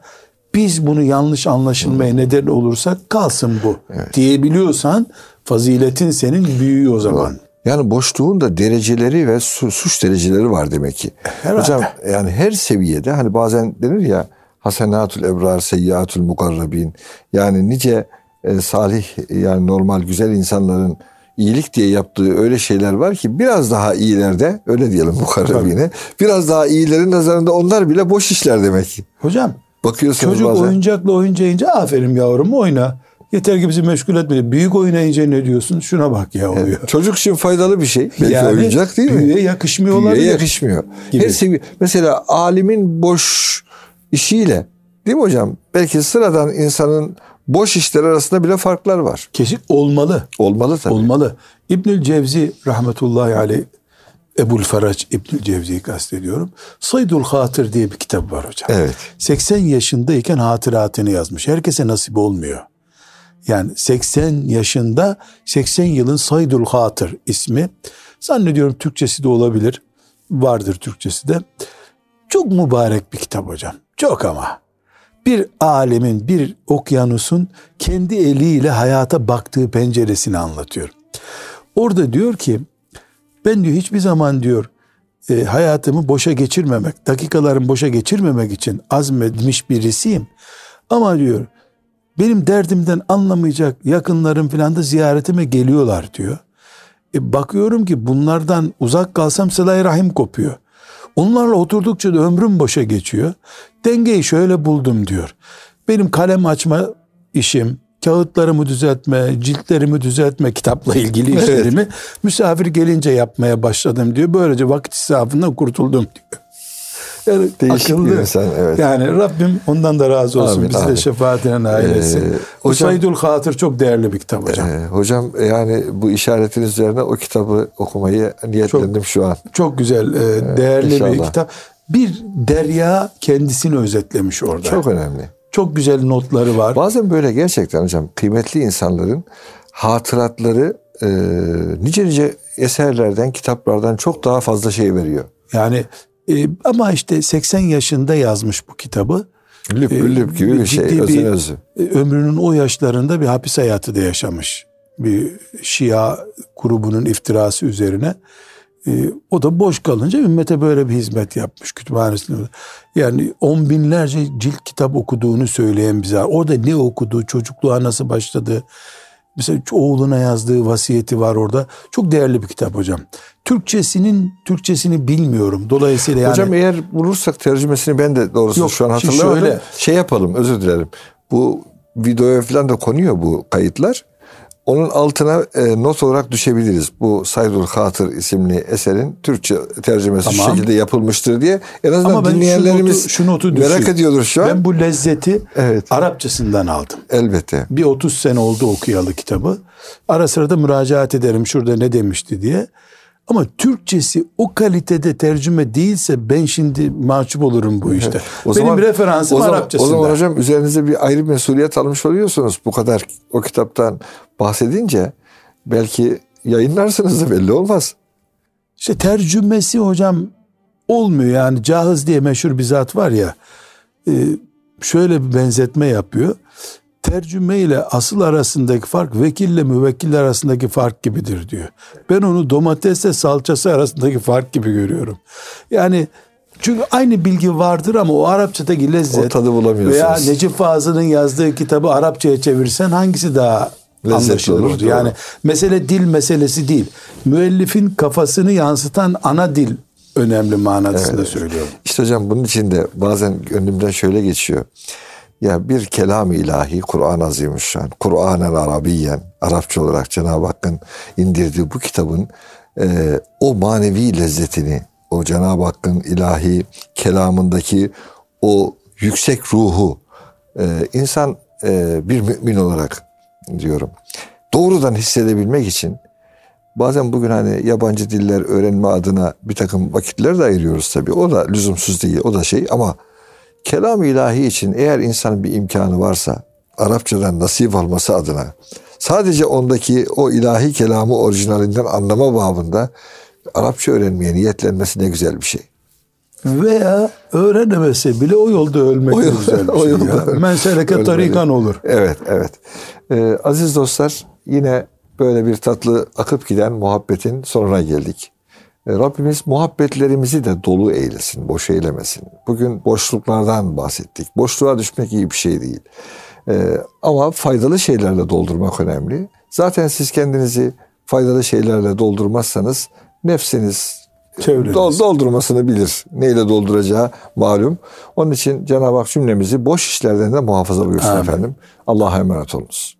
B: biz bunu yanlış anlaşılmaya neden olursak kalsın bu diyebiliyorsan faziletin senin büyüyor o zaman.
A: Yani boşluğun da dereceleri ve su- suç dereceleri var demek ki.
B: Herhalde.
A: Hocam yani her seviyede hani bazen denir ya hasenatul ebrar seyyiatul mukarrabin yani nice e, salih yani normal güzel insanların iyilik diye yaptığı öyle şeyler var ki biraz daha iyilerde öyle diyelim mukarrabine biraz daha iyilerin nazarında onlar bile boş işler demek ki.
B: Hocam
A: Bakıyorsunuz
B: Çocuk
A: bazen.
B: oyuncakla oynayınca aferin yavrum oyna. Yeter ki bizi meşgul etme. Büyük oynayınca ne diyorsun? Şuna bak ya oluyor.
A: Çocuk için faydalı bir şey. Belki
B: Yani
A: oyuncak değil mi?
B: büyüye yakışmıyor
A: Büyüye
B: olabilir.
A: yakışmıyor.
B: Gibi.
A: Her sevi mesela alimin boş işiyle değil mi hocam? Belki sıradan insanın boş işler arasında bile farklar var.
B: Kesin olmalı.
A: Olmalı tabii.
B: Olmalı. İbnül Cevzi rahmetullahi aleyh Ebul Ferac İbnül Cevzi'yi kastediyorum. Saydul Hatır diye bir kitap var hocam.
A: Evet.
B: 80 yaşındayken hatıratını yazmış. Herkese nasip olmuyor. Yani 80 yaşında 80 yılın Saydul Hatır ismi. Zannediyorum Türkçesi de olabilir. Vardır Türkçesi de. Çok mübarek bir kitap hocam. Çok ama. Bir alemin, bir okyanusun kendi eliyle hayata baktığı penceresini anlatıyor. Orada diyor ki ben diyor hiçbir zaman diyor e, hayatımı boşa geçirmemek, dakikalarımı boşa geçirmemek için azmetmiş birisiyim. Ama diyor benim derdimden anlamayacak yakınlarım filan da ziyaretime geliyorlar diyor. E, bakıyorum ki bunlardan uzak kalsam sıla rahim kopuyor. Onlarla oturdukça da ömrüm boşa geçiyor. Dengeyi şöyle buldum diyor. Benim kalem açma işim, kağıtlarımı düzeltme, ciltlerimi düzeltme, kitapla ilgili işlerimi misafir gelince yapmaya başladım diyor. Böylece vakit israfından kurtuldum diyor.
A: Yani Değişik akıllı. bir insan evet.
B: Yani Rabbim ondan da razı olsun. Amin, Bizi amin. de şefaatine nail etsin. Ee, hocam, Saidül Hatır çok değerli bir kitap hocam. E,
A: hocam yani bu işaretiniz üzerine o kitabı okumayı niyetlendim
B: çok,
A: şu an.
B: Çok güzel, e, değerli ee, bir kitap. Bir derya kendisini özetlemiş orada.
A: Çok önemli.
B: Çok güzel notları var.
A: Bazen böyle gerçekten hocam kıymetli insanların hatıratları e, nice nice eserlerden, kitaplardan çok daha fazla şey veriyor.
B: Yani e, ama işte 80 yaşında yazmış bu kitabı.
A: Lüp e, lüp gibi bir şey, özün özü.
B: E, ömrünün o yaşlarında bir hapis hayatı da yaşamış. Bir Şia grubunun iftirası üzerine. E, o da boş kalınca ümmete böyle bir hizmet yapmış kütüphanesinde. Yani on binlerce cilt kitap okuduğunu söyleyen bize. Orada ne okudu, çocukluğa nasıl başladı, Mesela oğluna yazdığı vasiyeti var orada. Çok değerli bir kitap hocam. Türkçesinin Türkçesini bilmiyorum. Dolayısıyla yani...
A: Hocam eğer bulursak tercümesini ben de doğrusu Yok, şu an hatırlamadım. Şöyle... Şey yapalım özür dilerim. Bu videoya falan da konuyor bu kayıtlar. Onun altına e, not olarak düşebiliriz. Bu Saydul Hatır isimli eserin Türkçe tercümesi tamam. şu şekilde yapılmıştır diye. En azından Ama dinleyenlerimiz şu notu, şu notu merak ediyordur şu an.
B: Ben bu lezzeti evet. Arapçasından aldım.
A: Elbette.
B: Bir 30 sene oldu okuyalı kitabı. Ara sıra da müracaat ederim şurada ne demişti diye. Ama Türkçesi o kalitede tercüme değilse ben şimdi mahcup olurum bu işte. o Benim zaman, referansım
A: o zaman,
B: Arapçasında.
A: O zaman hocam üzerinize bir ayrı mesuliyet almış oluyorsunuz. Bu kadar o kitaptan bahsedince belki yayınlarsınız da belli olmaz.
B: İşte tercümesi hocam olmuyor yani Cahiz diye meşhur bir zat var ya e, şöyle bir benzetme yapıyor tercüme ile asıl arasındaki fark vekille müvekkil arasındaki fark gibidir diyor. Ben onu domatesle salçası arasındaki fark gibi görüyorum. Yani çünkü aynı bilgi vardır ama o Arapçadaki lezzet
A: o tadı bulamıyorsunuz.
B: Veya Necip Fazıl'ın yazdığı kitabı Arapçaya çevirsen hangisi daha Lezzetli anlaşılır? Olur, yani mesele dil meselesi değil. Müellifin kafasını yansıtan ana dil önemli manasında evet. söylüyorum.
A: İşte hocam bunun için de bazen gönlümden şöyle geçiyor. Ya bir kelam ilahi Kur'an-ı Azimüşşan, Kur'anen Arabiyen, Arapça olarak Cenab-ı Hakk'ın indirdiği bu kitabın e, o manevi lezzetini, o Cenab-ı Hakk'ın ilahi kelamındaki o yüksek ruhu e, insan e, bir mümin olarak diyorum doğrudan hissedebilmek için bazen bugün hani yabancı diller öğrenme adına bir takım vakitler de ayırıyoruz tabii. O da lüzumsuz değil, o da şey ama kelam ilahi için eğer insanın bir imkanı varsa Arapçadan nasip alması adına sadece ondaki o ilahi kelamı orijinalinden anlama babında Arapça öğrenmeye niyetlenmesi ne güzel bir şey.
B: Veya öğrenemese bile o yolda ölmek o yolda, güzel bir şey. Yolda, ya. Men tarikan olur.
A: Evet, evet. Ee, aziz dostlar yine böyle bir tatlı akıp giden muhabbetin sonuna geldik. E, Rabbimiz muhabbetlerimizi de dolu eylesin, boş eylemesin. Bugün boşluklardan bahsettik. Boşluğa düşmek iyi bir şey değil. Ee, ama faydalı şeylerle doldurmak önemli. Zaten siz kendinizi faydalı şeylerle doldurmazsanız nefsiniz Çevreniz. doldurmasını bilir. Neyle dolduracağı malum. Onun için Cenab-ı Hak cümlemizi boş işlerden de muhafaza buyursun Amin. efendim. Allah'a emanet olunuz.